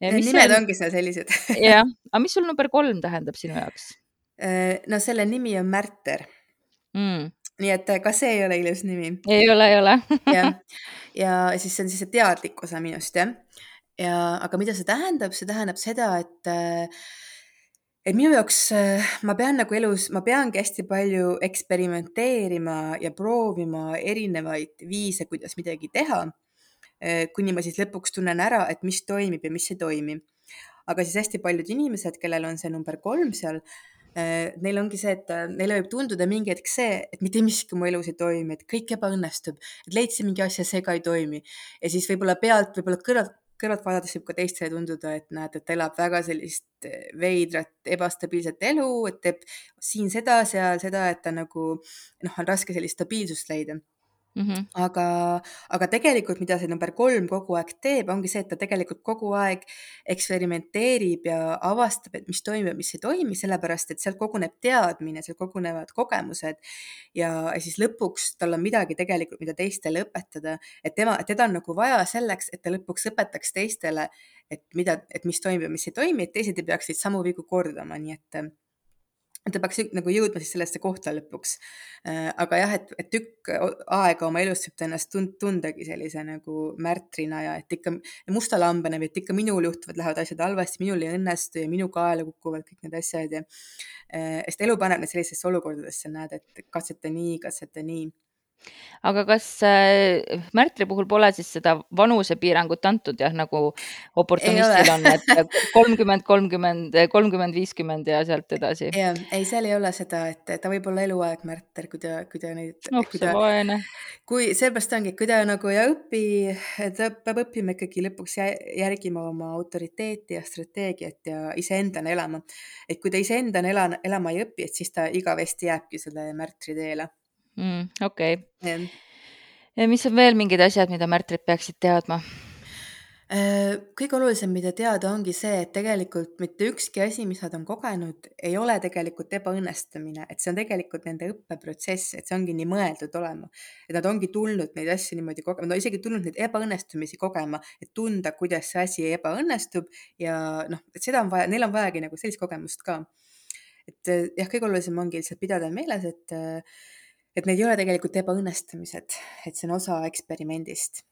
nimed on... ongi seal sellised jah, aga mis sul number kolm tähendab sinu jaoks? no selle nimi on Märter mm. nii et ka see ei ole ilus nimi. ei ole, ei ole jah, ja siis see on siis see teadlik osa minust jah. ja aga mida see tähendab, see tähendab seda, et et minu jaoks äh, ma pean nagu elus, ma peangi hästi palju eksperimenteerima ja proovima erinevaid viise, kuidas midagi teha. Äh, kuni ma siis lõpuks tunnen ära, et mis toimib ja mis ei toimi. aga siis hästi paljud inimesed, kellel on see number kolm seal, äh, neil ongi see, et neile võib tunduda mingi hetk see, et mitte miski mu elus ei toimi, et kõik ebaõnnestub, et leidsin mingi asja, see ka ei toimi. ja siis võib-olla pealt, võib-olla kõrvalt kõrvalt vaadates võib ka teistele tunduda, et näed, et elab väga sellist eh, veidrat, ebastabiilset elu, et teeb siin seda, seal seda, et ta nagu noh, on raske sellist stabiilsust leida Mm -hmm. aga, aga tegelikult, mida see number kolm kogu aeg teeb, ongi see, et ta tegelikult kogu aeg eksperimenteerib ja avastab, et mis toimib ja mis ei toimi, sellepärast et seal koguneb teadmine, seal kogunevad kogemused ja, siis lõpuks tal on midagi tegelikult, mida teistele õpetada, et tema, teda on nagu vaja selleks, et ta lõpuks õpetaks teistele, et mida, et mis toimib ja mis ei toimi, et teised ei peaks neid samu vigu kordama, nii et ta peaks nagu jõudma siis sellesse kohta lõpuks. Äh, aga jah, et, et tükk aega oma elust võib ta ennast tund, tundagi sellise nagu märtrina ja et ikka musta lambena või et ikka minul juhtuvad, lähevad asjad halvasti, minul ei õnnestu ja minu kaela kukuvad kõik need asjad ja äh, sest elu paneb neid sellisesse olukordadesse, näed, et katseta nii, katseta nii aga kas äh, Märtri puhul pole siis seda vanusepiirangut antud jah, nagu oportunistil on, et kolmkümmend, kolmkümmend, kolmkümmend, viiskümmend ja sealt edasi? jah, ei, seal ei ole seda, et ta võib olla eluaeg Märter, kui ta, kui ta neid, oh, kui ta, vaene. kui seepärast ongi, kui ta nagu ei õpi, ta peab õppima ikkagi lõpuks jä- järgima oma autoriteeti ja strateegiat ja iseendana elama. et kui ta iseendana ela, elama ei õpi, et siis ta igavesti jääbki selle Märtri teele mm,. okei okay. Ja mis on veel mingid asjad, mida märtrid peaksid teadma? Äh, kõige olulisem, mida teada, ongi see, et tegelikult mitte ükski asi, mis nad on kogenud, ei ole tegelikult ebaõnnestumine, et see on tegelikult nende õppeprotsess, et see ongi nii mõeldud olema. et nad ongi tulnud neid asju niimoodi kogema, on isegi tulnud neid ebaõnnestumisi kogema, et tunda, kuidas see asi ebaõnnestub ja noh, et seda on vaja, neil on vajagi nagu sellist kogemust ka. et äh, jah, kõige olulisem ongi lihtsalt pidada meeles, et äh, et need ei ole tegelikult ebaõnnestumised, et see on osa eksperimendist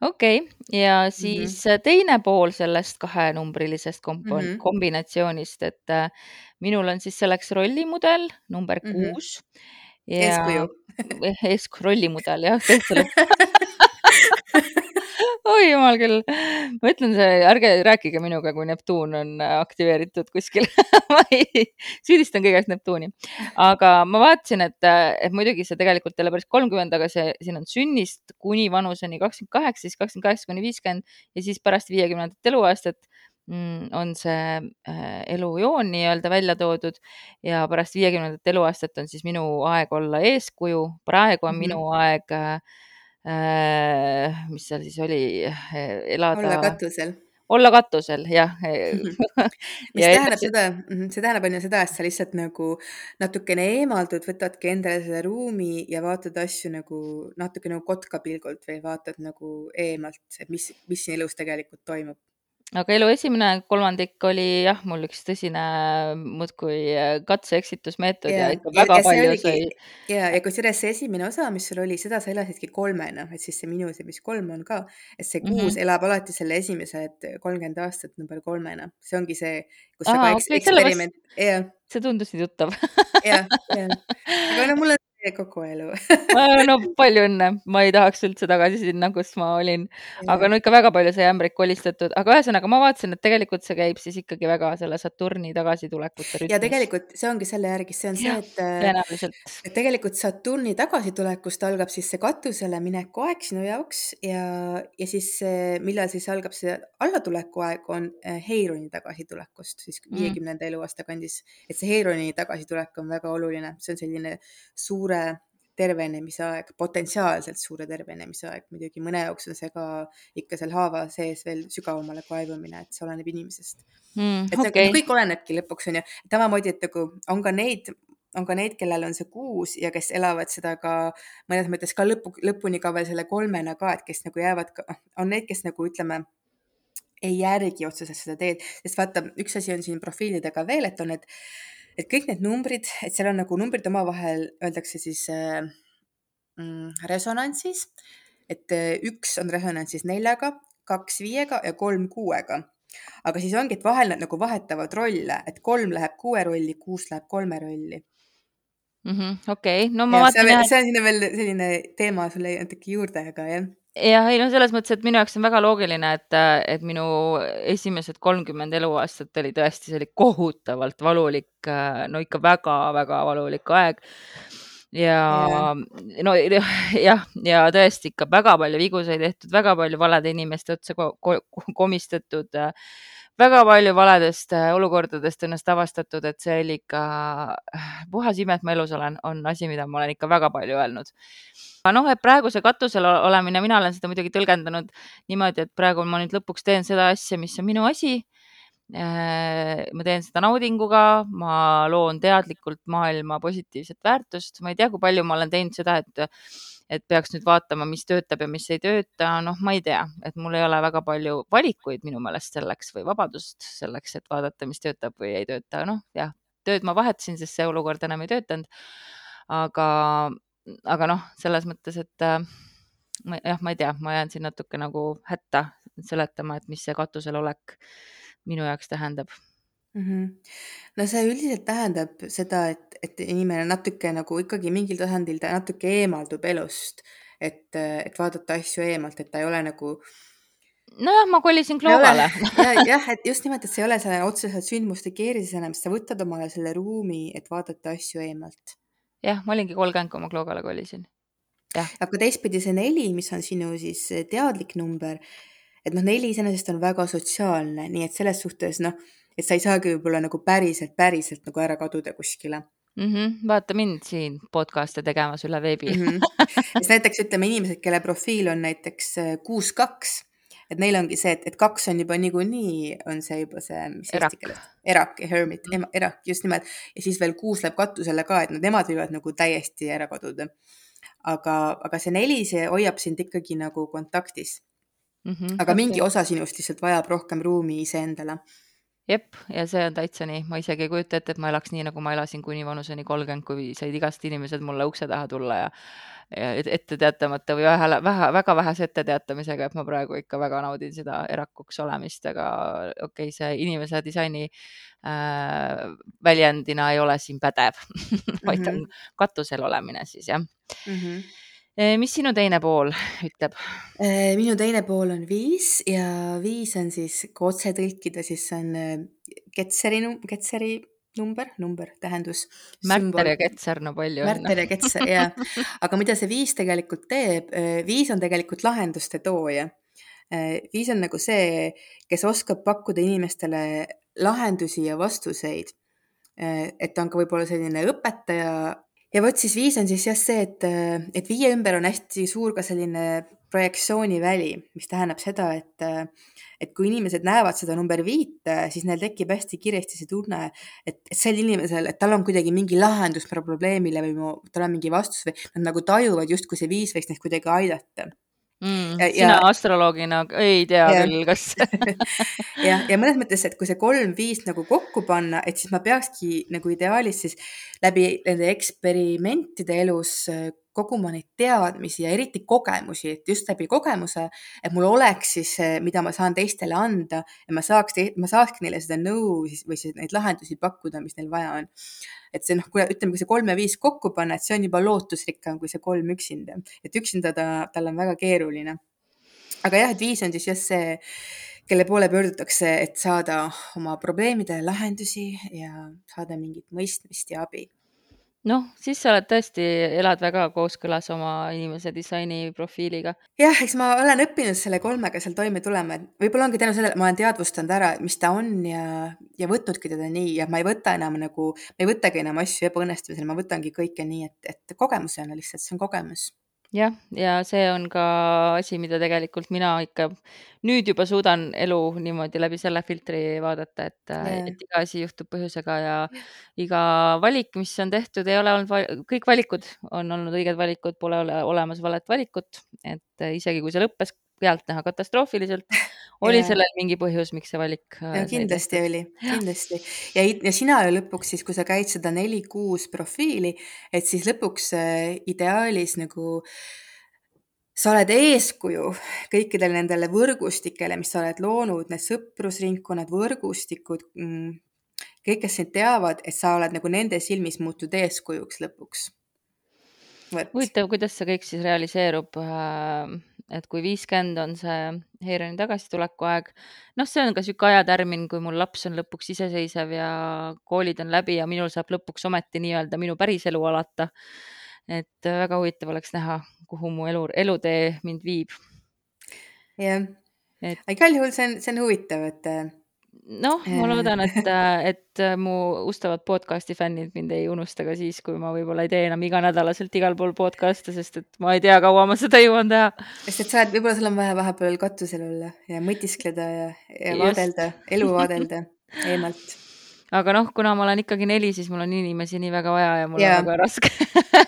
okei okay. ja Mhm. siis mm -hmm. teine pool sellest kahenumbrilisest kompo- mm. -hmm. kombinatsioonist, et äh, minul on siis selleks rollimudel number Mhm. kuus ja eeskuju eeskuju rollimudel jah, lõpp oi jumal küll, ma ütlen, see, ärge rääkige minuga, kui Neptuun on äh, aktiveeritud kuskil ma ei, süüdistan kõiges Neptuuni. aga ma vaatasin, et, äh, et muidugi see tegelikult ei ole päris kolmkümmend, aga see, siin on sünnist kuni vanuseni kakskümmend kaheksa, siis kakskümmend kaheksa kuni viiskümmend ja siis pärast viiekümnendat eluaastat mm, on see äh, elujoon nii-öelda välja toodud ja pärast viiekümnendat eluaastat on siis minu aeg olla eeskuju. praegu on Mhm. minu aeg Äh, mis seal siis oli, elada. olla katusel. olla katusel, jah mis ja tähendab seda, see tähendab on ju seda, et sa lihtsalt nagu natukene eemaldud, võtadki endale selle ruumi ja vaatad asju nagu natuke nagu kotkapilgult või vaatad nagu eemalt, et mis, mis siin elus tegelikult toimub aga elu esimene kolmandik oli jah, mul üks tõsine muudkui äh, katse-eksitusmeetod ja, ja ikka väga ja palju oligi, sai. ja, ja kusjuures see esimene osa, mis sul oli, seda sa elasidki kolmena, et siis see minu, see, mis kolm on ka, et see kuus mm -hmm. elab alati selle esimesed kolmkümmend aastat number kolmena, see ongi see, kus Aa, sa ka eks, okay, eksperiment, jah. see tundus nii tuttav jah, jah, aga no mul on kogu elu no palju õnne, ma ei tahaks üldse tagasi sinna, kus ma olin, aga no ikka väga palju sai ämbreid kolistatud, aga ühesõnaga ma vaatasin, et tegelikult see käib siis ikkagi väga selle Saturni tagasitulekute rütmis. ja tegelikult see ongi selle järgi, see on see, et, tõenäoliselt. et tegelikult Saturni tagasitulekust algab siis see katusele mineku aeg sinu jaoks ja, ja siis millal siis algab see allatuleku aeg, on äh, Heironi tagasitulekust siis mm. viiekümnenda mm. eluaasta kandis, et see Heironi tagasitulek on väga oluline, see on selline suure tervenemise aeg, potentsiaalselt suure tervenemise aeg, muidugi mõne jaoks on see ka ikka seal haava sees veel sügavamale kaevumine, et see oleneb inimesest mm,. et okay. see kõik olenebki lõpuks on ju, samamoodi, et nagu on ka neid, on ka neid, kellel on see kuus ja kes elavad seda ka mõnes mõttes ka lõpu, lõpuni ka veel selle kolmena ka, et kes nagu jäävad ka, on neid, kes nagu ütleme ei järgi otseselt seda teed, sest vaata, üks asi on siin profiilidega veel, et on need et kõik need numbrid, et seal on nagu numbrid omavahel öeldakse siis äh, mm, resonantsis, et äh, üks on resonantsis neljaga, kaks viiega ja kolm kuuega. aga siis ongi, et vahel nad nagu vahetavad rolle, et kolm läheb kuue rolli, kuus läheb kolme rolli mm -hmm,. okei okay., no ma ja, vaatan see on sinna veel selline teema sulle natuke juurde, aga jah jah, ei no selles mõttes, et minu jaoks on väga loogiline, et, et minu esimesed kolmkümmend eluaastat oli tõesti, see oli kohutavalt valulik, no ikka väga-väga valulik aeg. ja no jah, ja tõesti ikka väga palju vigu sai tehtud, väga palju valede inimeste otsa ko ko komistatud väga palju valedest olukordadest ennast avastatud, et see oli ikka puhas ime, et ma elus olen, on asi, mida ma olen ikka väga palju öelnud noh, et praegu see katusel olemine, mina olen seda muidugi tõlgendanud niimoodi, et praegu ma nüüd lõpuks teen seda asja, mis on minu asi. Äh, ma teen seda naudinguga, ma loon teadlikult maailma positiivset väärtust, ma ei tea, kui palju ma olen teinud seda, et et peaks nüüd vaatama, mis töötab ja mis ei tööta, noh, ma ei tea, et mul ei ole väga palju valikuid minu meelest selleks või vabadust selleks, et vaadata, mis töötab või ei tööta, noh jah, tööd ma vahetasin, sest see olukord enam ei töötanud. aga aga noh, selles mõttes, et äh, ma, jah, ma ei tea, ma jään siin natuke nagu hätta seletama, et mis see katusel olek minu jaoks tähendab -hmm. no see üldiselt tähendab seda, et, et inimene natuke nagu ikkagi mingil tasandil ta natuke eemaldub elust, et, et vaadata asju eemalt, et ta ei ole nagu nojah, ma kolisin ei ole Kloogale ja, jah, et just nimelt, et see ei ole see otseselt sündmuste keerises enam, sa võtad omale selle ruumi, et vaadata asju eemalt. jah, ma olingi kolmkümmend, kui ma Kloogale kolisin. jah, aga teistpidi see neli, mis on sinu siis teadlik number, et noh, neli iseenesest on väga sotsiaalne, nii et selles suhtes noh, et sa ei saagi võib-olla nagu päriselt, päriselt nagu ära kaduda kuskile mm. -hmm. vaata mind siin podcast'e tegemas üle veebi mm. -hmm. siis näiteks ütleme inimesed, kelle profiil on näiteks äh, kuus, kaks, et neil ongi see, et, et kaks on juba niikuinii, on see juba see, mis eesti keeles, erak ja hermit Mhm. mm., erak just nimelt ja siis veel kuus läheb katusele ka, et no nemad võivad nagu täiesti ära kaduda. aga, aga see neli, see hoiab sind ikkagi nagu kontaktis, mm. -hmm. aga mingi osa sinust lihtsalt vajab rohkem ruumi iseendale. Jep, ja see on täitsa nii, ma isegi ei kujuta ette, et ma elaks nii, nagu ma elasin kuni vanuseni kolmkümmend, kui said igast inimesed mulle ukse taha tulla ja, ja et- ette teatamata või vähe, vähe, väga vähese etteteatamisega, et ma praegu ikka väga naudin seda erakuks olemist, aga okei okay, see inimese disaini äh, väljendina ei ole siin pädev vaid on katusel olemine siis jah. Mm -hmm. Mis sinu teine pool ütleb? Äh, minu teine pool on viis ja viis on siis, kui otse tõlkida, siis on äh, Ketseri, Ketseri number, number, tähendus. Märter ja Ketser, no palju. Märter ja Ketser, jah. aga mida see viis tegelikult teeb, viis on tegelikult lahenduste tooja. viis on nagu see, kes oskab pakkuda inimestele lahendusi ja vastuseid. et ta on ka võib-olla selline õpetaja ja vot siis viis on siis jah see, et, et viie ümber on hästi suur ka selline projektsiooniväli, mis tähendab seda, et, et kui inimesed näevad seda number viite, siis neil tekib hästi kiiresti see tunne, et, et sel inimesel, et tal on kuidagi mingi lahendus probleemile või mu, tal on mingi vastus või nad nagu tajuvad justkui see viis võiks neid kuidagi aidata mm,. Ja- sina ja- astroloogina ei tea Jah. küll, kas ja, ja mõnes mõttes, et kui see kolm-viis nagu kokku panna, et siis ma peakski nagu ideaalis siis läbi nende eksperimentide elus äh, koguma neid teadmisi ja eriti kogemusi, et just läbi kogemuse, et mul oleks siis, mida ma saan teistele anda ja ma saaks, ma saakski neile seda nõu siis või siis neid lahendusi pakkuda, mis neil vaja on. Et see noh, kui ütleme, kui see kolm ja viis kokku panna, et see on juba lootusrikkam kui see kolm üksinda, et üksinda ta, tal on väga keeruline. aga jah, et viis on siis jah see, kelle poole pöördutakse, et saada oma probleemidele lahendusi ja saada mingit mõistmist ja abi noh, siis sa oled tõesti, elad väga kooskõlas oma inimese disaini profiiliga. jah, eks ma olen õppinud selle kolmega seal toime tulema, et võib-olla ongi tänu sellele, et ma olen teadvustanud ära, mis ta on ja, ja võtnudki teda nii ja ma ei võta enam nagu, ma ei võtagi enam asju ebaõnnestumisel, ma võtangi kõike nii, et, et kogemusena lihtsalt, see on kogemus. Jah, ja see on ka asi, mida tegelikult mina ikka nüüd juba suudan elu niimoodi läbi selle filtri vaadata, et Jaa. et iga asi juhtub põhjusega ja iga valik, mis on tehtud, ei ole olnud, val- kõik valikud on olnud õiged valikud, pole ole, olemas valet valikut, et isegi kui see lõppes pealtnäha katastroofiliselt, oli Jaa. sellel mingi põhjus, miks see valik äh, ja kindlasti oli, kindlasti ja, ja sina ju lõpuks siis, kui sa käid seda neli-kuus profiili, et siis lõpuks äh, ideaalis nagu sa oled eeskuju kõikidele nendele võrgustikele, mis sa oled loonud, need sõprusringkonnad, võrgustikud mm,, kõik, kes sind teavad, et sa oled nagu nende silmis muutud eeskujuks lõpuks. huvitav, kuidas see kõik siis realiseerub, et kui viiskümmend on see Heironi tagasituleku aeg, noh, see on ka niisugune ajatärmin, kui mul laps on lõpuks iseseisev ja koolid on läbi ja minul saab lõpuks ometi nii-öelda minu päris elu alata. et väga huvitav oleks näha, kuhu mu elu, elutee mind viib. jah, igal juhul see on, see on huvitav, et äh, noh, ma loodan, et, et mu ustavad podcast'i fännid mind ei unusta ka siis, kui ma võib-olla ei tee enam iganädalaselt igal pool podcast'e, sest et ma ei tea, kaua ma seda jõuan teha. sest et sa oled, võib-olla sul on vaja vahepeal katusel olla ja mõtiskleda ja, ja Just. vaadelda, elu vaadelda eemalt. aga noh, kuna ma olen ikkagi neli, siis mul on inimesi nii väga vaja ja mul Jaa. on väga raske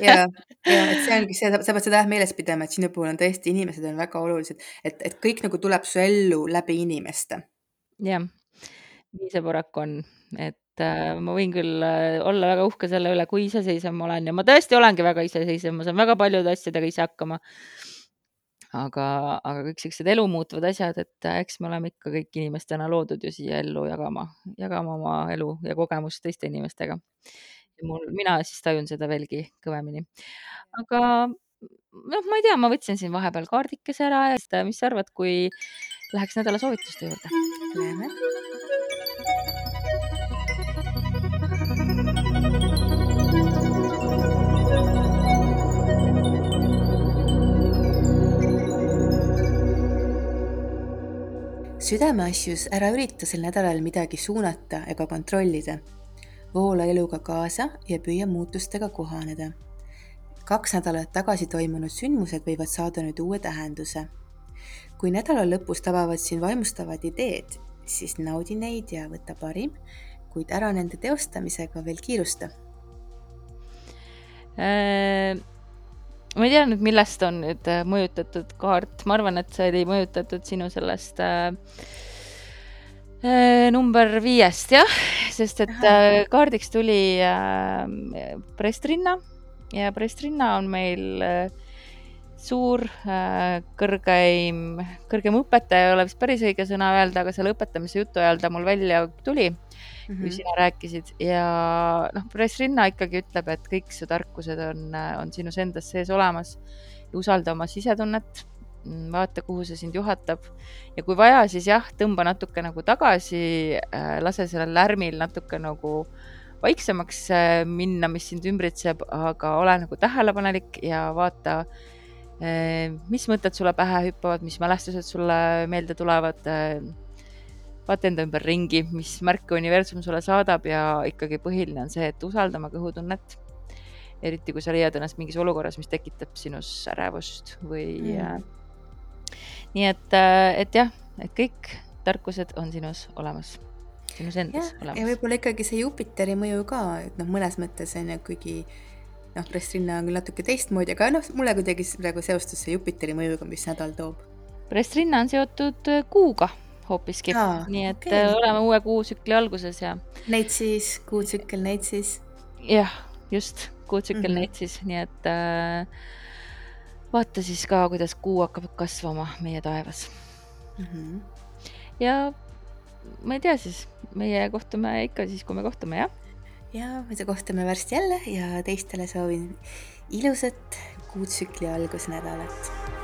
ja, ja et see ongi see, sa pead seda jah meeles pidama, et sinu puhul on tõesti inimesed on väga olulised, et, et kõik nagu tuleb su ellu läbi inimeste. jah, nii see paraku on, et äh, ma võin küll äh, olla väga uhke selle üle, kui iseseisev ma olen ja ma tõesti olengi väga iseseisev, ma saan väga paljude asjadega ise hakkama. aga, aga kõik siuksed elu muutvad asjad, et äh, eks me oleme ikka kõik inimestena loodud ju siia ellu jagama, jagama oma elu ja kogemust teiste inimestega. mul, mina siis tajun seda veelgi kõvemini. aga noh, ma ei tea, ma võtsin siin vahepeal kaardikese ära ja mis sa arvad, kui läheks nädala soovituste juurde? Lähme. Südameasjus ära ürita sel nädalal midagi suunata ega kontrollida. voola eluga kaasa ja püüa muutustega kohaneda. kaks nädalat tagasi toimunud sündmused võivad saada nüüd uue tähenduse. kui nädala lõpus tabavad sind vaimustavad ideed, siis naudi neid ja võta parim, kuid ära nende teostamisega veel kiirusta Äh, ma ei tea nüüd, millest on nüüd äh, mõjutatud kaart, ma arvan, et see oli mõjutatud sinu sellest äh, äh, number viiest, jah, sest et äh, kaardiks tuli äh, prestrinna. Ja prestrinna on meil äh, suur äh,, kõrgeim, kõrgem õpetaja. Ei ole vist päris õige sõna öelda, aga selle õpetamise jutu ajal ta mul välja tuli mm, -hmm. kui sina rääkisid ja noh, pressrinna ikkagi ütleb, et kõik su tarkused on, on sinus endas sees olemas ja usalda oma sisetunnet. vaata, kuhu see sind juhatab ja kui vaja, siis jah, tõmba natuke nagu tagasi äh,, lase sellel lärmil natuke nagu vaiksemaks äh, minna, mis sind ümbritseb, aga ole nagu tähelepanelik ja vaata äh, mis mõtted sulle pähe hüppavad, mis mälestused sulle meelde tulevad vaata enda ümber ringi, mis märke universum sulle saadab ja ikkagi põhiline on see, et usalda oma kõhutunnet. eriti kui sa leiad ennast mingis olukorras, mis tekitab sinus ärevust või mm.. Äh, nii et, äh, et jah, et kõik tarkused on sinus olemas, sinus endas ja, olemas. ja võib-olla ikkagi see Jupiteri mõju ka, et noh, mõnes mõttes on ju, kuigi noh, pressrinna on küll natuke teistmoodi, aga noh, mulle kuidagi praegu seostus see Jupiteri mõjuga, mis nädal toob. pressrinna on seotud äh, kuuga hoopiski. nii et okay. Äh, oleme uue kuutsükli alguses ja. Neitsis, kuutsükkel Neitsis. jah, just, kuutsükkel mm -hmm. Neitsis, nii et äh, vaata siis ka, kuidas kuu hakkab kasvama meie taevas mm. -hmm. ja ma ei tea siis, meie kohtume ikka siis, kui me kohtume, jah? ja me kohtume varsti jälle ja teistele soovin ilusat kuutsükli algusnädalat